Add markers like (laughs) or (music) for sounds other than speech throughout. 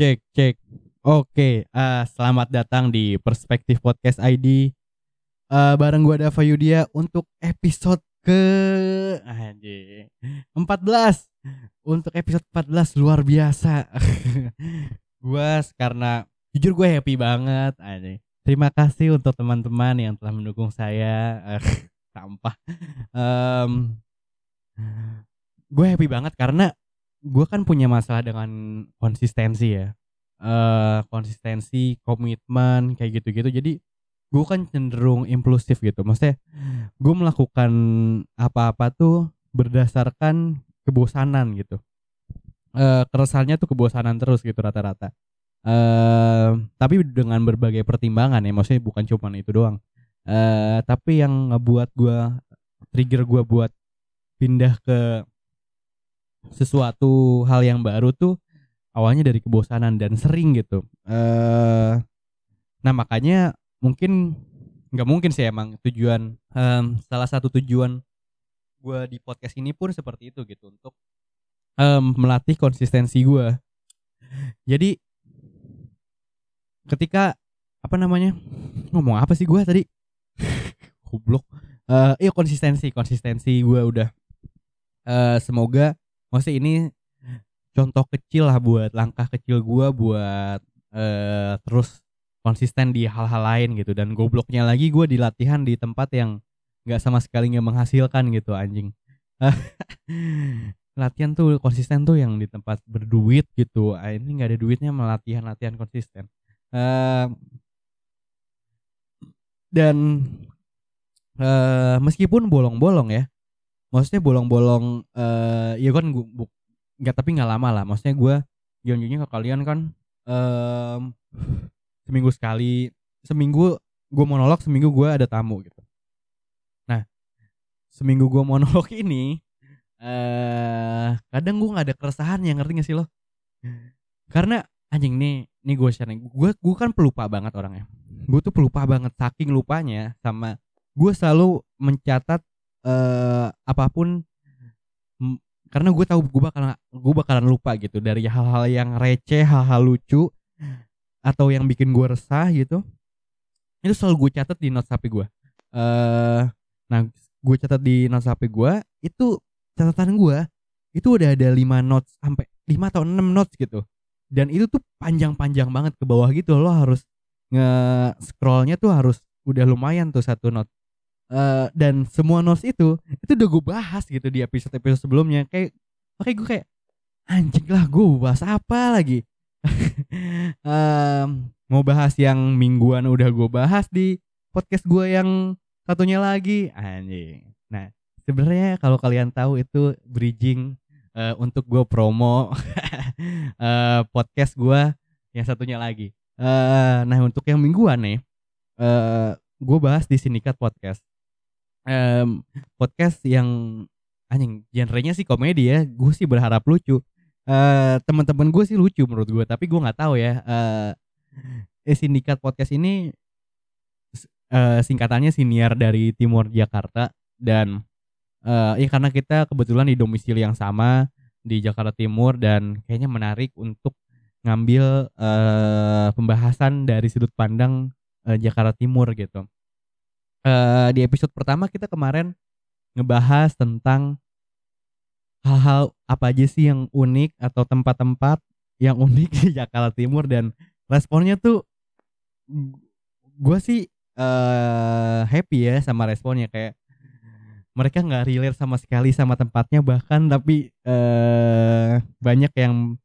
Cek, cek. Oke, eh, selamat datang di Perspektif Podcast ID. Eh, bareng gua Dava Yudia untuk episode ke anjing 14. Untuk episode 14 luar biasa. (laughs) gua karena jujur gue happy banget. Terima kasih untuk teman-teman yang telah mendukung saya. (laughs) Sampah. Em, gue happy banget karena gue kan punya masalah dengan konsistensi ya. Eh konsistensi komitmen kayak gitu-gitu. Jadi gue kan cenderung impulsif gitu. Maksudnya gue melakukan apa-apa tuh berdasarkan kebosanan gitu. Eh keresahannya tuh kebosanan terus gitu rata-rata. Eh tapi dengan berbagai pertimbangan ya maksudnya bukan cuma itu doang. Eh tapi yang ngebuat gue trigger gue buat pindah ke sesuatu hal yang baru tuh awalnya dari kebosanan dan sering gitu. eh nah makanya mungkin nggak mungkin sih emang tujuan em, salah satu tujuan gue di podcast ini pun seperti itu gitu untuk em, melatih konsistensi gue. Jadi ketika apa namanya ngomong apa sih gue tadi (laughs) goblok eh iya konsistensi konsistensi gue udah eh semoga maksudnya ini contoh kecil lah buat langkah kecil gua buat eh terus konsisten di hal-hal lain gitu. Dan gobloknya lagi gua di latihan di tempat yang nggak sama sekali nggak menghasilkan gitu anjing. (laughs) Latihan tuh konsisten tuh yang di tempat berduit gitu. Ah, ini nggak ada duitnya melatihan latihan konsisten. Eh, dan eh meskipun bolong-bolong ya maksudnya bolong-bolong eh ya kan bu- nggak tapi nggak lama lah. Maksudnya gue janjinya ke kalian kan em, seminggu sekali seminggu gue monolog seminggu gue ada tamu gitu. Nah seminggu gue monolog (laughs) ini eh kadang gue nggak ada keresahan yang ngerti gak sih lo? Karena anjing nih nih gue share gue gue kan pelupa banget orangnya. Gue tuh pelupa banget saking lupanya sama gue selalu mencatat eh apa pun karena gue tahu gue bakalan gue bakalan lupa gitu dari hal-hal yang receh hal-hal lucu atau yang bikin gue resah gitu itu selalu gue catat di notes HP gue. Eh nah gue catat di notes HP gue itu catatan gue itu udah ada 5 notes sampai 5 atau 6 notes gitu. Dan itu tuh panjang-panjang banget ke bawah gitu lo harus nge scrollnya tuh harus udah lumayan tuh satu note Eh, dan semua notes itu itu udah gue bahas gitu di episode episode sebelumnya. Kayak oke gue kayak anjing lah gue bahas apa lagi? (laughs) Em, mau bahas yang mingguan udah gue bahas di podcast gue yang satunya lagi. Anjing. Nah sebenarnya kalau kalian tahu itu bridging eh, untuk gue promo (laughs) eh, podcast gue yang satunya lagi. Eh, nah untuk yang mingguan nih eh gue bahas di sindikat podcast Em, podcast yang anjing genrenya sih komedi ya. Gue sih berharap lucu. Eh teman-teman gue sih lucu menurut gue tapi gue nggak tahu ya. Eh eh, sindikat podcast ini eh, singkatannya siniar dari timur Jakarta dan eh ya karena kita kebetulan di domisili yang sama di Jakarta Timur dan kayaknya menarik untuk ngambil eh pembahasan dari sudut pandang eh, Jakarta Timur gitu eh di episode pertama kita kemarin ngebahas tentang hal-hal apa aja sih yang unik atau tempat-tempat yang (laughs) unik di Jakarta Timur dan responnya tuh gue sih eh happy ya sama responnya kayak mereka nggak relate sama sekali sama tempatnya bahkan tapi eh banyak yang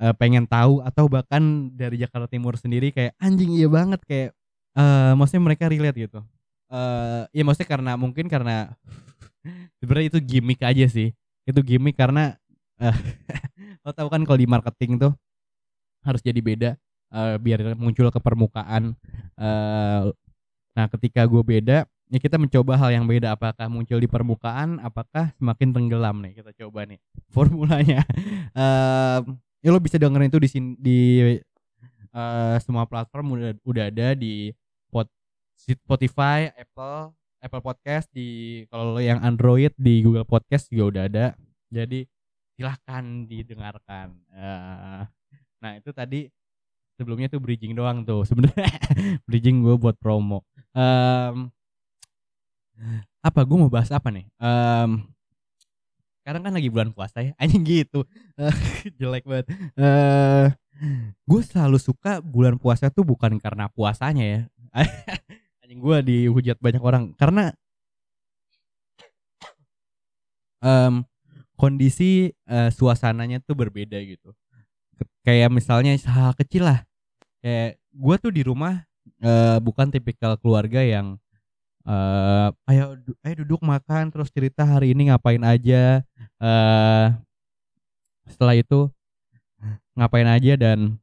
eh, pengen tahu atau bahkan dari Jakarta Timur sendiri kayak anjing iya banget kayak eh maksudnya mereka relate gitu eh ya maksudnya karena mungkin karena sebenarnya itu gimmick aja sih. Itu gimmick karena eh (laughs) lo tahu kan kalau di marketing tuh harus jadi beda eh, biar muncul ke permukaan. Eh nah ketika gue beda ya kita mencoba hal yang beda. Apakah muncul di permukaan apakah semakin tenggelam? Nih kita coba nih (laughs) formulanya. Eh ya lo bisa dengerin itu di di eh, semua platform udah udah ada di Spotify, Apple, Apple Podcast di kalau yang Android di Google Podcast juga udah ada. Jadi silahkan didengarkan. Eh, Nah itu tadi sebelumnya tuh bridging doang tuh sebenarnya (laughs) bridging gue buat promo. Um, apa gue mau bahas apa nih? Um, sekarang kan lagi bulan puasa ya, anjing gitu, (laughs) jelek banget. Uh, gue selalu suka bulan puasa tuh bukan karena puasanya ya, (laughs) anjing gue dihujat banyak orang. Karena um, kondisi uh, suasananya tuh berbeda gitu. Kayak misalnya hal kecil lah. Kayak gue tuh di rumah uh, bukan tipikal keluarga yang uh, ayo ayo duduk makan terus cerita hari ini ngapain aja. Uh, setelah itu ngapain aja? Dan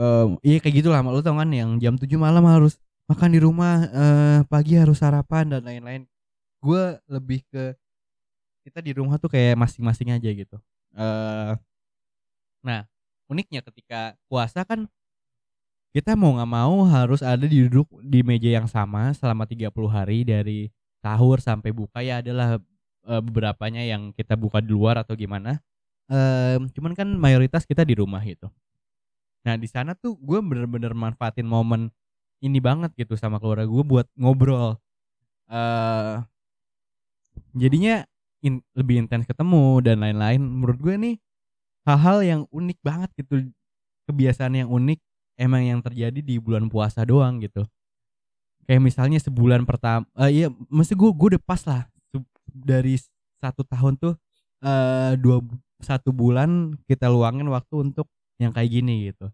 uh, iya kayak gitulah. Lu tau kan yang jam 7 malam harus makan di rumah uh, pagi harus sarapan dan lain-lain. Gue lebih ke kita di rumah tuh kayak masing-masing aja gitu. Uh, nah uniknya ketika puasa kan kita mau nggak mau harus ada di duduk di meja yang sama selama 30 hari dari sahur sampai buka. Ya adalah e, beberapanya yang kita buka di luar atau gimana. E, cuman kan mayoritas kita di rumah gitu. Nah di sana tuh gue bener-bener manfaatin momen ini banget gitu sama keluarga gue buat ngobrol. E, jadinya in, lebih intens ketemu dan lain-lain. Menurut gue nih hal-hal yang unik banget gitu kebiasaan yang unik emang yang terjadi di bulan puasa doang gitu. Kayak misalnya sebulan pertama uh, iya mesti gue gue udah pas lah. Dari satu tahun tuh uh, dua satu bulan kita luangin waktu untuk yang kayak gini gitu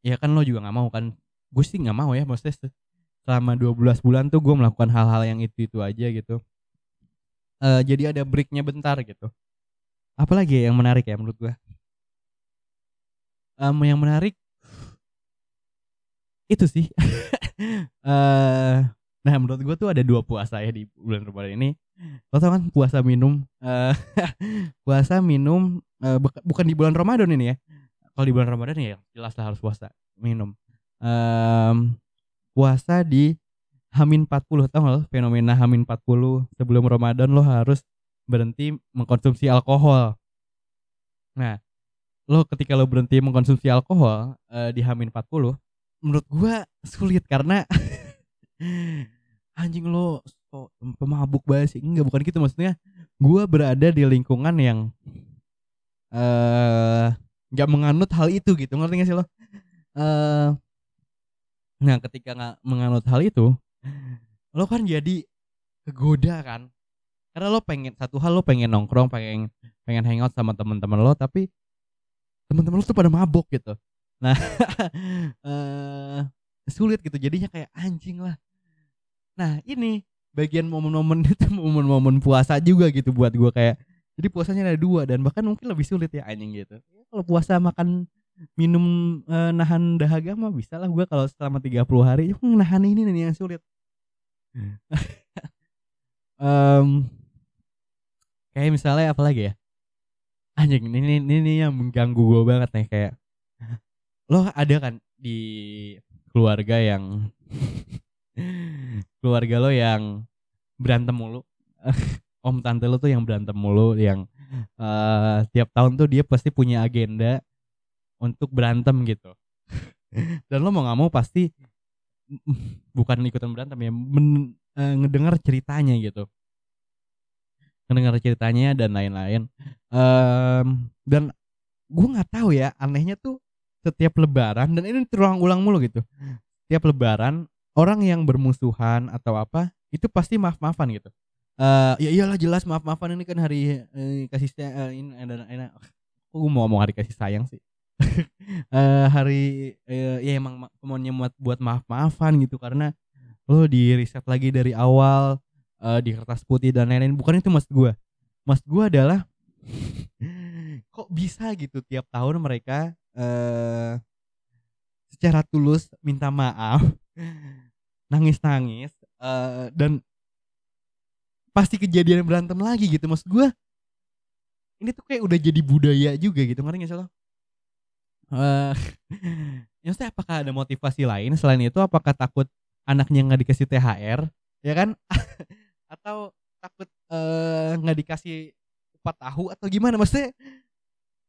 ya kan lo juga nggak mau kan. Gue sih nggak mau ya maksudnya selama 12 bulan tuh gue melakukan hal-hal yang itu itu aja gitu. Uh, jadi ada breaknya bentar gitu. Apalagi yang menarik ya menurut gua um, yang menarik itu sih. Uh, (laughs) nah menurut gua tuh ada dua puasa ya di bulan Ramadan ini. Lo tau kan puasa minum uh, (laughs) puasa minum uh, bukan di bulan Ramadan ini ya kalau di bulan Ramadan ya jelas lah harus puasa minum um, puasa di Hamin 40 tau gak fenomena Hamin 40 sebelum Ramadan lo harus berhenti mengkonsumsi alkohol. Nah, lo ketika lo berhenti mengkonsumsi alkohol uh, di Hamin 40, menurut gua sulit karena (laughs) anjing lo so, pemabuk banget sih. Enggak bukan gitu maksudnya. Gua berada di lingkungan yang eh uh, nggak menganut hal itu gitu. Ngerti gak sih lo? Uh, nah, ketika nggak menganut hal itu, lo kan jadi kegoda kan karena lo pengen satu hal lo pengen nongkrong pengen pengen hangout sama teman-teman lo tapi teman-teman lo tuh pada mabok gitu nah uh, (laughs) sulit gitu jadinya kayak anjing lah nah ini bagian momen-momen (laughs) itu momen-momen puasa juga gitu buat gue kayak jadi puasanya ada dua dan bahkan mungkin lebih sulit ya anjing gitu. Ya, kalau puasa makan minum uh, nahan dahaga mah bisa lah gue kalau selama 30 hari. Nahan ini nih yang sulit. (laughs) Um, kayak misalnya apa lagi ya? Anjing ini ini, ini yang mengganggu gue banget nih kayak (laughs) lo ada kan di keluarga yang (laughs) keluarga lo yang berantem mulu om tante lo tuh yang berantem mulu yang uh, tiap tahun tuh dia pasti punya agenda untuk berantem gitu. (laughs) Dan lo mau nggak mau pasti (laughs) bukan ikutan berantem ya men, uh, ngedengar ceritanya gitu. Mendengar ceritanya dan lain-lain. Um, dan gue nggak tahu ya anehnya tuh setiap lebaran dan ini terulang-ulang mulu gitu. Setiap lebaran orang yang bermusuhan atau apa itu pasti maaf-maafan gitu uh, ya iyalah jelas maaf-maafan ini kan hari uh, kasih uh, ini ada ini, gue mau ngomong hari kasih sayang sih? Uh, (laughs) hari uh, ya emang semuanya buat buat maaf-maafan gitu karena lo di riset lagi dari awal uh, di kertas putih dan lain-lain. Bukan itu mas gue mas gue adalah (laughs) kok bisa gitu tiap tahun mereka uh, secara tulus minta maaf (laughs) nangis-nangis uh, dan pasti kejadian berantem lagi gitu. Mas gue ini tuh kayak udah jadi budaya juga gitu ngerti gak sih lo? (laughs) Uh, ya apakah ada motivasi lain selain itu? Apakah takut anaknya nggak dikasih THR ya kan? (laughs) Atau takut nggak uh, dikasih upah tahu atau gimana? Maksudnya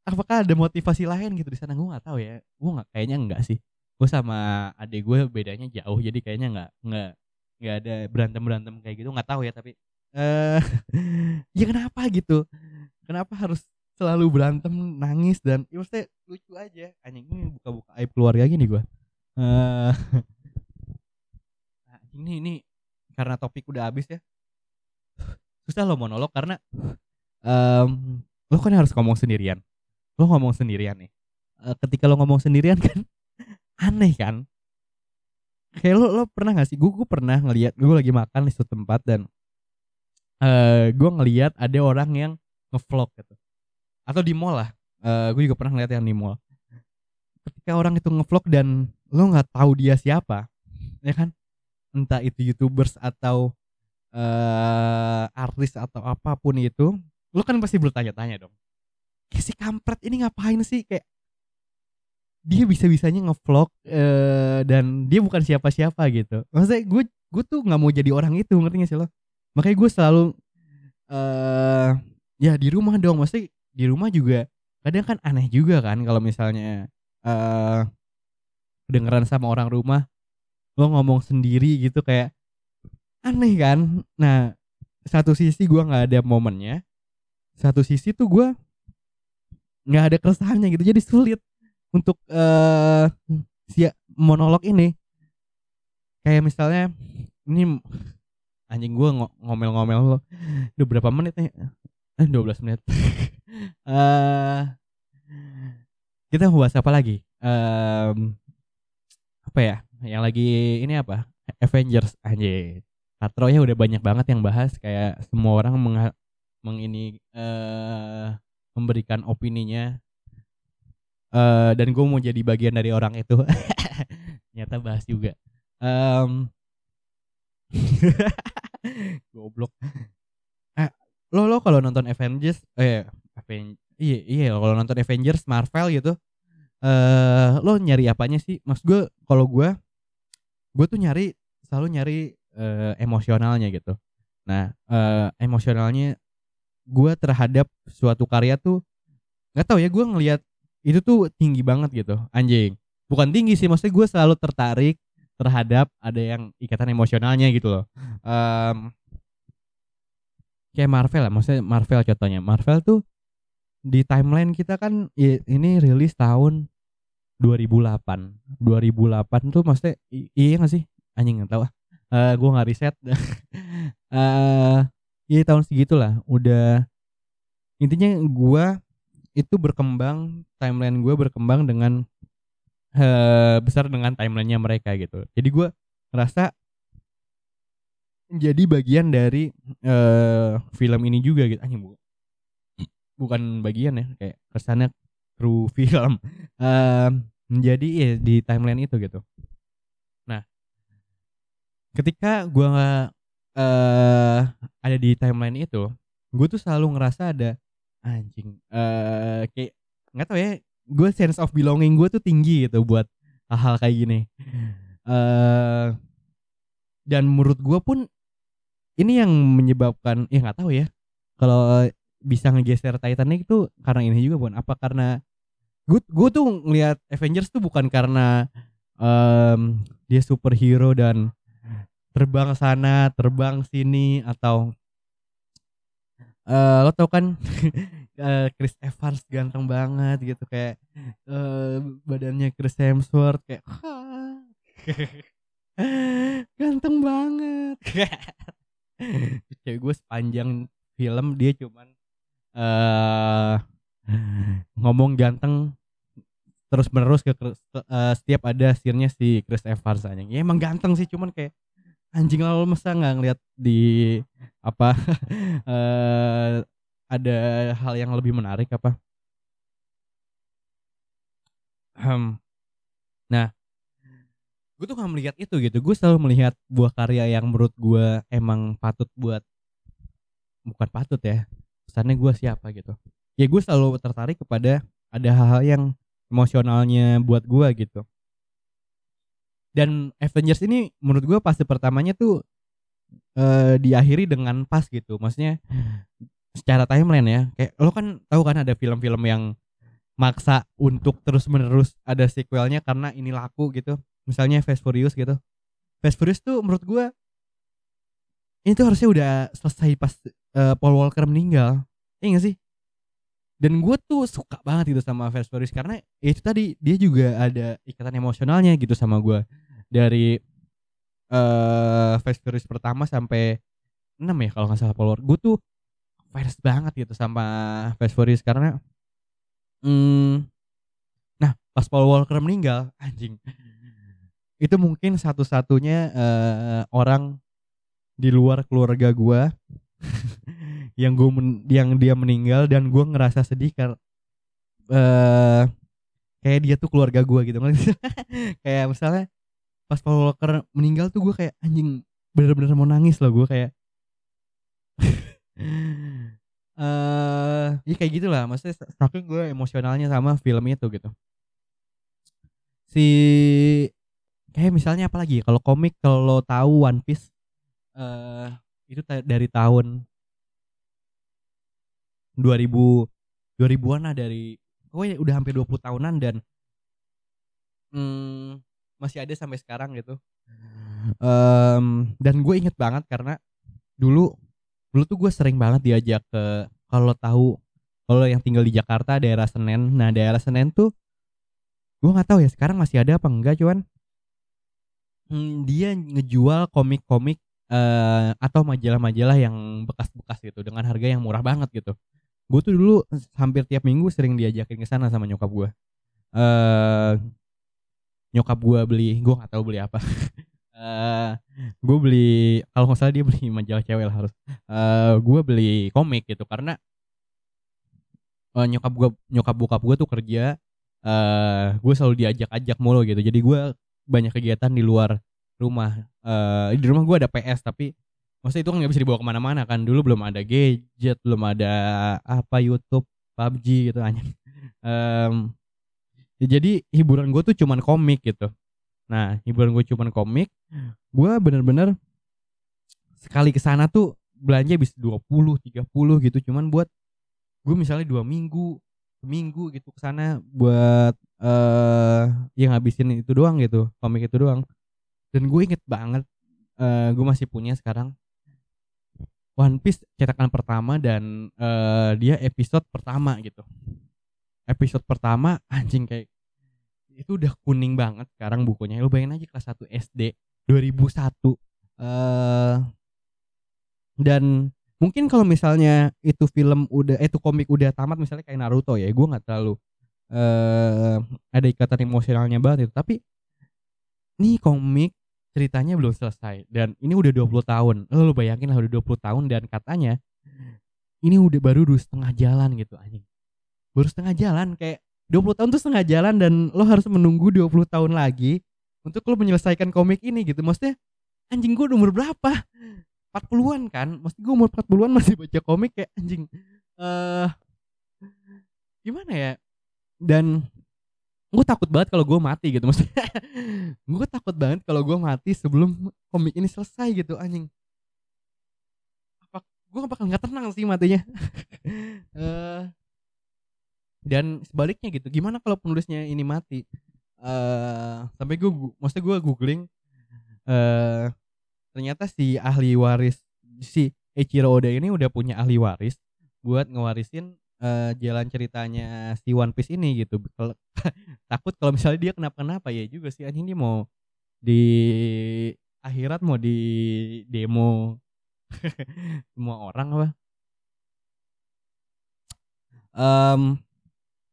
apakah ada motivasi lain gitu di sana? Gue nggak tahu ya. Gue nggak kayaknya enggak sih. Gue sama adik gue bedanya jauh jadi kayaknya nggak nggak nggak ada berantem berantem kayak gitu. Nggak tahu ya tapi eh (laughs) ya kenapa gitu? Kenapa harus selalu berantem nangis dan ya maksudnya lucu aja. Anjing ini buka-buka aib keluarga gini gue eh (laughs) ini ini karena topik udah habis ya. Susah lo monolog karena um, lo kan harus ngomong sendirian. Lo ngomong sendirian nih. Uh, ketika lo ngomong sendirian kan (laughs) aneh kan? Kayak lo lo pernah gak sih? Gue gue pernah ngelihat gue lagi makan di suatu tempat dan uh, gue ngelihat ada orang yang ngevlog gitu. Atau di mall lah. Uh, gue juga pernah ngeliat yang di mall. Ketika orang itu ngevlog dan lo nggak tahu dia siapa ya kan? Entah itu youtubers atau uh, artis atau apa pun itu lo kan pasti bertanya-tanya dong. Si kampret ini ngapain sih? Kayak dia bisa-bisanya ngevlog uh, dan dia bukan siapa-siapa gitu. Maksudnya gue gue tuh nggak mau jadi orang itu ngerti gak sih lo makanya gue selalu uh, ya di rumah dong. Maksudnya di rumah juga kadang kan aneh juga kan kalau misalnya uh, kedengeran sama orang rumah lo ngomong sendiri gitu kayak aneh kan. Nah satu sisi gue nggak ada momennya satu sisi tuh gue nggak ada keresahannya gitu. Jadi sulit untuk uh, si monolog ini. Kayak misalnya ini anjing gue ngomel-ngomel lo udah berapa menit nih? Eh 12 menit. Uh, (laughs) kita bahas apa lagi? Um, apa ya? Yang lagi ini apa? Avengers aja Katro ya udah banyak banget yang bahas. Kayak semua orang meng, meng ini uh, memberikan opininya. Uh, dan gue mau jadi bagian dari orang itu. (laughs) Nyata bahas juga. Um, (laughs) goblok. Eh, lo lo kalau nonton Avengers eh Aven iya iya kalau nonton Avengers Marvel gitu eh lo nyari apanya sih? Mas gue kalau gue gue tuh nyari selalu nyari uh, emosionalnya gitu. Nah uh, emosionalnya gue terhadap suatu karya tuh nggak tahu ya gue ngelihat itu tuh tinggi banget gitu anjing. Bukan tinggi sih maksudnya gue selalu tertarik terhadap ada yang ikatan emosionalnya gitu loh. Um, kayak Marvel lah maksudnya Marvel contohnya. Marvel tuh di timeline kita kan ini rilis tahun 2008 2008 tuh maksudnya iya gak sih? Anjing nggak tahu. Ah uh, gue nggak riset. Uh, (laughs) iya tahun segitulah. Udah intinya gue itu berkembang timeline gue berkembang dengan uh, besar dengan timelinenya mereka gitu. Jadi gue ngerasa jadi bagian dari uh, film ini juga gitu. Anjing bu bukan bagian ya kayak kesannya kru (laughs) film. Uh, menjadi ya di timeline itu gitu. Nah ketika gue uh, ada di timeline itu gue tuh selalu ngerasa ada anjing uh, kayak nggak tau ya gue sense of belonging gue tuh tinggi gitu buat hal-hal kayak gini. Uh, dan menurut gue pun ini yang menyebabkan ya nggak tahu ya kalau bisa ngegeser Titanic itu karena ini juga bukan apa karena gue gue tuh ngelihat Avengers tuh bukan karena um, dia superhero dan terbang sana terbang sini atau uh, lo tau kan (laughs) uh, Chris Evans ganteng banget gitu kayak uh, badannya Chris Hemsworth kayak (laughs) ganteng banget (laughs) cewek gue sepanjang film dia cuman uh, ngomong ganteng terus menerus ke uh, setiap ada scene si Chris Evans aja. Ya emang ganteng sih cuman kayak anjing lalu masa nggak ngeliat di apa uh, (laughs) ada hal yang lebih menarik apa? Hmm. Nah, gue tuh gak melihat itu gitu gue selalu melihat buah karya yang menurut gue emang patut buat bukan patut ya kesannya gue siapa gitu ya gue selalu tertarik kepada ada hal-hal yang emosionalnya buat gue gitu dan Avengers ini menurut gue pasti pertamanya tuh uh, diakhiri dengan pas gitu maksudnya secara timeline ya. Kayak lo kan tahu kan ada film-film yang maksa untuk terus menerus ada sequelnya karena ini laku gitu. Misalnya Fast Furious gitu. Fast Furious tuh menurut gue ini tuh harusnya udah selesai pas uh, Paul Walker meninggal. Iya gak sih? Dan gue tuh suka banget gitu sama Fast Furious karena itu tadi dia juga ada ikatan emosionalnya gitu sama gue dari uh, Fast Furious pertama sampai 6 ya kalau nggak salah Paul Walker. Gue tuh fans banget gitu sama Fast Furious karena Hmm, nah pas Paul Walker meninggal, anjing. Itu mungkin satu-satunya uh, orang di luar keluarga gua (laughs) yang gua men yang dia meninggal dan gua ngerasa sedih karena uh, kayak dia tuh keluarga gua gitu (laughs) kayak misalnya pas Paul Walker meninggal tuh gua kayak anjing bener-bener mau nangis loh gua kayak (laughs) eh ya kayak gitulah. Maksudnya saking gue emosionalnya sama film itu gitu. Si kayak misalnya apa lagi kalau komik kalau tahu One Piece uh, itu dari tahun 2000 2000-an lah dari oh ya udah hampir 20 tahunan dan hmm, masih ada sampai sekarang gitu. Um, dan gue inget banget karena dulu dulu tuh gue sering banget diajak ke kalau tahu kalau yang tinggal di Jakarta daerah Senen. Nah daerah Senen tuh gue nggak tahu ya sekarang masih ada apa enggak cuman hmm, dia ngejual komik-komik uh, atau majalah-majalah yang bekas-bekas gitu dengan harga yang murah banget gitu. Gue tuh dulu hampir tiap minggu sering diajakin ke sana sama nyokap gue uh, nyokap gue beli gue nggak tahu beli apa (laughs) eh, gue beli kalau nggak salah dia beli (laughs) majalah cewek lah harus. Uh, eh, gue beli komik gitu karena uh, nyokap gue nyokap bokap gue tuh kerja uh, gue selalu diajak-ajak mulu gitu. Jadi gue banyak kegiatan di luar rumah. Uh, di rumah gue ada PS tapi maksudnya itu kan nggak bisa dibawa ke mana-mana kan. Dulu belum ada gadget belum ada apa YouTube PUBG gitu hanya um, ya jadi hiburan gue tuh cuman komik gitu Nah, hiburan gue cuman komik. Gue bener-bener sekali ke sana tuh belanja bisa 20, 30 gitu. Cuman buat gue misalnya dua minggu, minggu gitu ke sana buat eh uh, yang ngabisin itu doang gitu, komik itu doang. Dan gue inget banget uh, gue masih punya sekarang One Piece cetakan pertama dan uh, dia episode pertama gitu. Episode pertama anjing kayak itu udah kuning banget. Sekarang bukunya lu bayangin aja kelas 1 SD 2001 uh, dan mungkin kalau misalnya itu film udah eh, itu komik udah tamat misalnya kayak Naruto ya gue nggak terlalu uh, ada ikatan emosionalnya banget itu. Tapi nih komik ceritanya belum selesai dan ini udah 20 tahun. Lo, lo bayangin lah udah 20 tahun dan katanya ini udah baru dua setengah jalan gitu anjing. Baru setengah jalan kayak 20 tahun tuh setengah jalan dan lo harus menunggu 20 tahun lagi untuk lo menyelesaikan komik ini gitu. Maksudnya anjing gue umur berapa? 40-an kan? Maksud gue umur 40-an masih baca komik kayak anjing. Eh uh, gimana ya? Dan gue takut banget kalau gue mati gitu maksudnya. (laughs) gue takut banget kalau gue mati sebelum komik ini selesai gitu anjing. Apa gue bakal nggak tenang sih matinya. uh, (laughs) dan sebaliknya gitu gimana kalau penulisnya ini mati? Uh, sampai gue maksudnya gue googling uh, ternyata si ahli waris si Eiichiro Oda ini udah punya ahli waris buat ngewarisin uh, jalan ceritanya si One Piece ini gitu. (laughs) Takut kalau misalnya dia kenapa-kenapa ya juga sih anjing dia mau di akhirat mau di demo (laughs) semua orang apa? Um,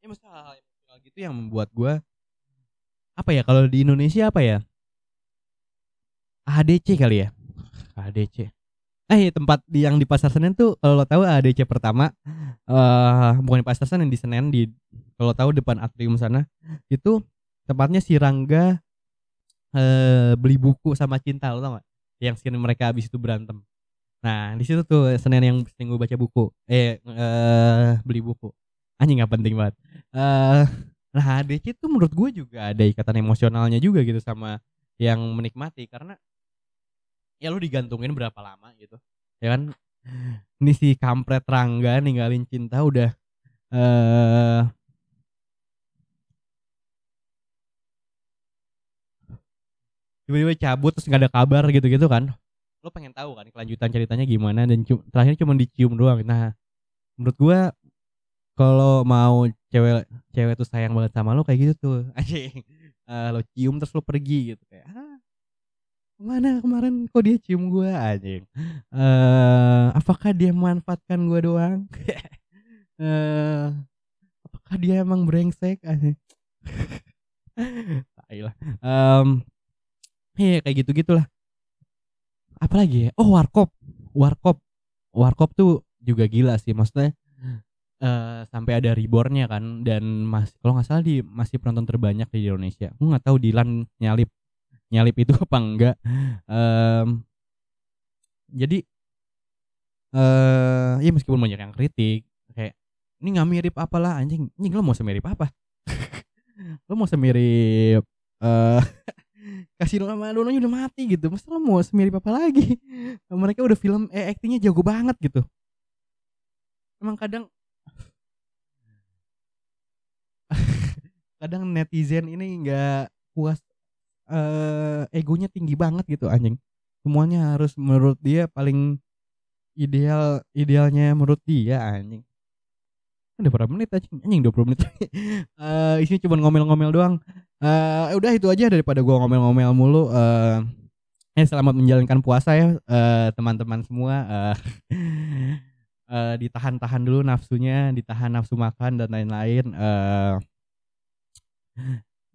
maksudnya hal-hal emosional gitu yang membuat gue apa ya kalau di Indonesia apa ya? ADC kali ya? ADC eh tempat di yang di pasar Senen tuh kalau lo tahu ADC pertama uh, bukan di pasar Senen di Senen di kalau tahu depan atrium sana itu tempatnya si Rangga uh, beli buku sama cinta lo tau gak? Yang scene mereka habis itu berantem. Nah di situ tuh Senin yang sering gue baca buku eh uh, beli buku anjing nggak penting banget. Uh, nah HDC itu menurut gue juga ada ikatan emosionalnya juga gitu sama yang menikmati karena ya lu digantungin berapa lama gitu ya kan? Ini si kampret Rangga ninggalin cinta udah eh uh, tiba-tiba cabut terus nggak ada kabar gitu-gitu kan? Lo pengen tahu kan kelanjutan ceritanya gimana dan cu terakhir cuma dicium doang. Nah menurut gue kalau mau cewek cewek tuh sayang banget sama lo kayak gitu tuh. (laughs) Anjing. Eh, lo cium terus lo pergi gitu. Kayak ah, ke mana kemarin? Kok dia cium gua? Anjing. Eh apakah dia memanfaatkan gua doang? (laughs) Eh apakah dia emang brengsek? Anjing. (laughs) Lah. Em, iya kayak gitu gitulah. Apalagi ya? Oh warkop, warkop, warkop tuh juga gila sih. Maksudnya eh sampai ada rebornnya kan dan masih kalau nggak salah di masih penonton terbanyak di Indonesia. Gue nggak tahu Dilan nyalip nyalip itu (laughs) apa enggak. Em, jadi eh ya meskipun banyak yang kritik kayak ini nggak mirip apalah anjing. Anjing lo mau semirip apa? (laughs) lo mau semirip eh (laughs) kasih nama Dononya udah mati gitu masa lo mau semirip apa lagi mereka udah film eh aktingnya jago banget gitu emang kadang kadang netizen ini nggak puas eh egonya tinggi banget gitu anjing. Semuanya harus menurut dia paling ideal idealnya menurut dia anjing. Udah berapa menit anjing? Anjing 20 menit. (laughs) Eh isinya cuma ngomel-ngomel doang. Eh udah itu aja daripada gua ngomel-ngomel mulu. Eh eh selamat menjalankan puasa ya eh teman-teman semua. Eh (laughs) eh ditahan-tahan dulu nafsunya ditahan nafsu makan dan lain-lain. Eh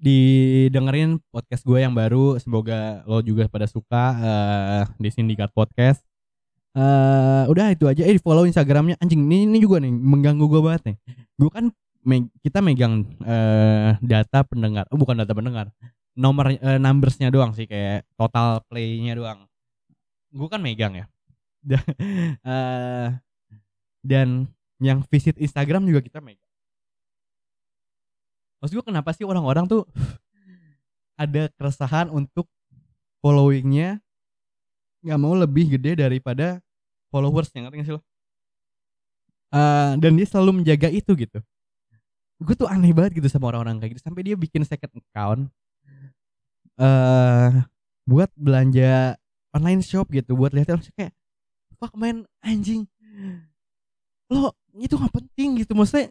didengerin podcast gue yang baru semoga lo juga pada suka eh di Sindikat Podcast. Eh udah itu aja. Eh di follow instagramnya. Anjing ini ini juga nih mengganggu gue banget nih. Gue kan me- kita megang eh data pendengar oh bukan data pendengar nomor eh, numbersnya doang sih kayak total playnya doang. Gue kan megang ya. (laughs) Eh, dan yang visit instagram juga kita megang maksud gue kenapa sih orang-orang tuh ada keresahan untuk followingnya nggak mau lebih gede daripada followers yang ngerti sih lo? Eh, dan dia selalu menjaga itu gitu. Gue tuh aneh banget gitu sama orang-orang kayak gitu sampai dia bikin second account eh buat belanja online shop gitu buat lihat kayak fuck man anjing lo itu nggak penting gitu maksudnya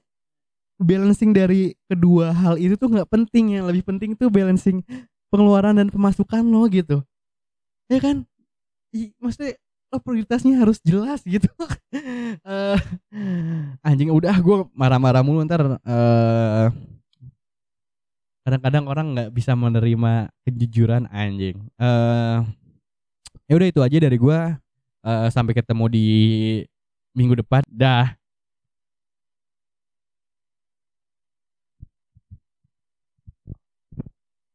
balancing dari kedua hal itu tuh nggak penting yang lebih penting tuh balancing pengeluaran dan pemasukan lo gitu. Ya kan? I, maksudnya lo prioritasnya harus jelas gitu. (laughs) Eh, anjing udah gue marah-marah mulu ntar eh, kadang-kadang orang nggak bisa menerima kejujuran anjing. Eh ya udah itu aja dari gue Eh, sampai ketemu di minggu depan. Dah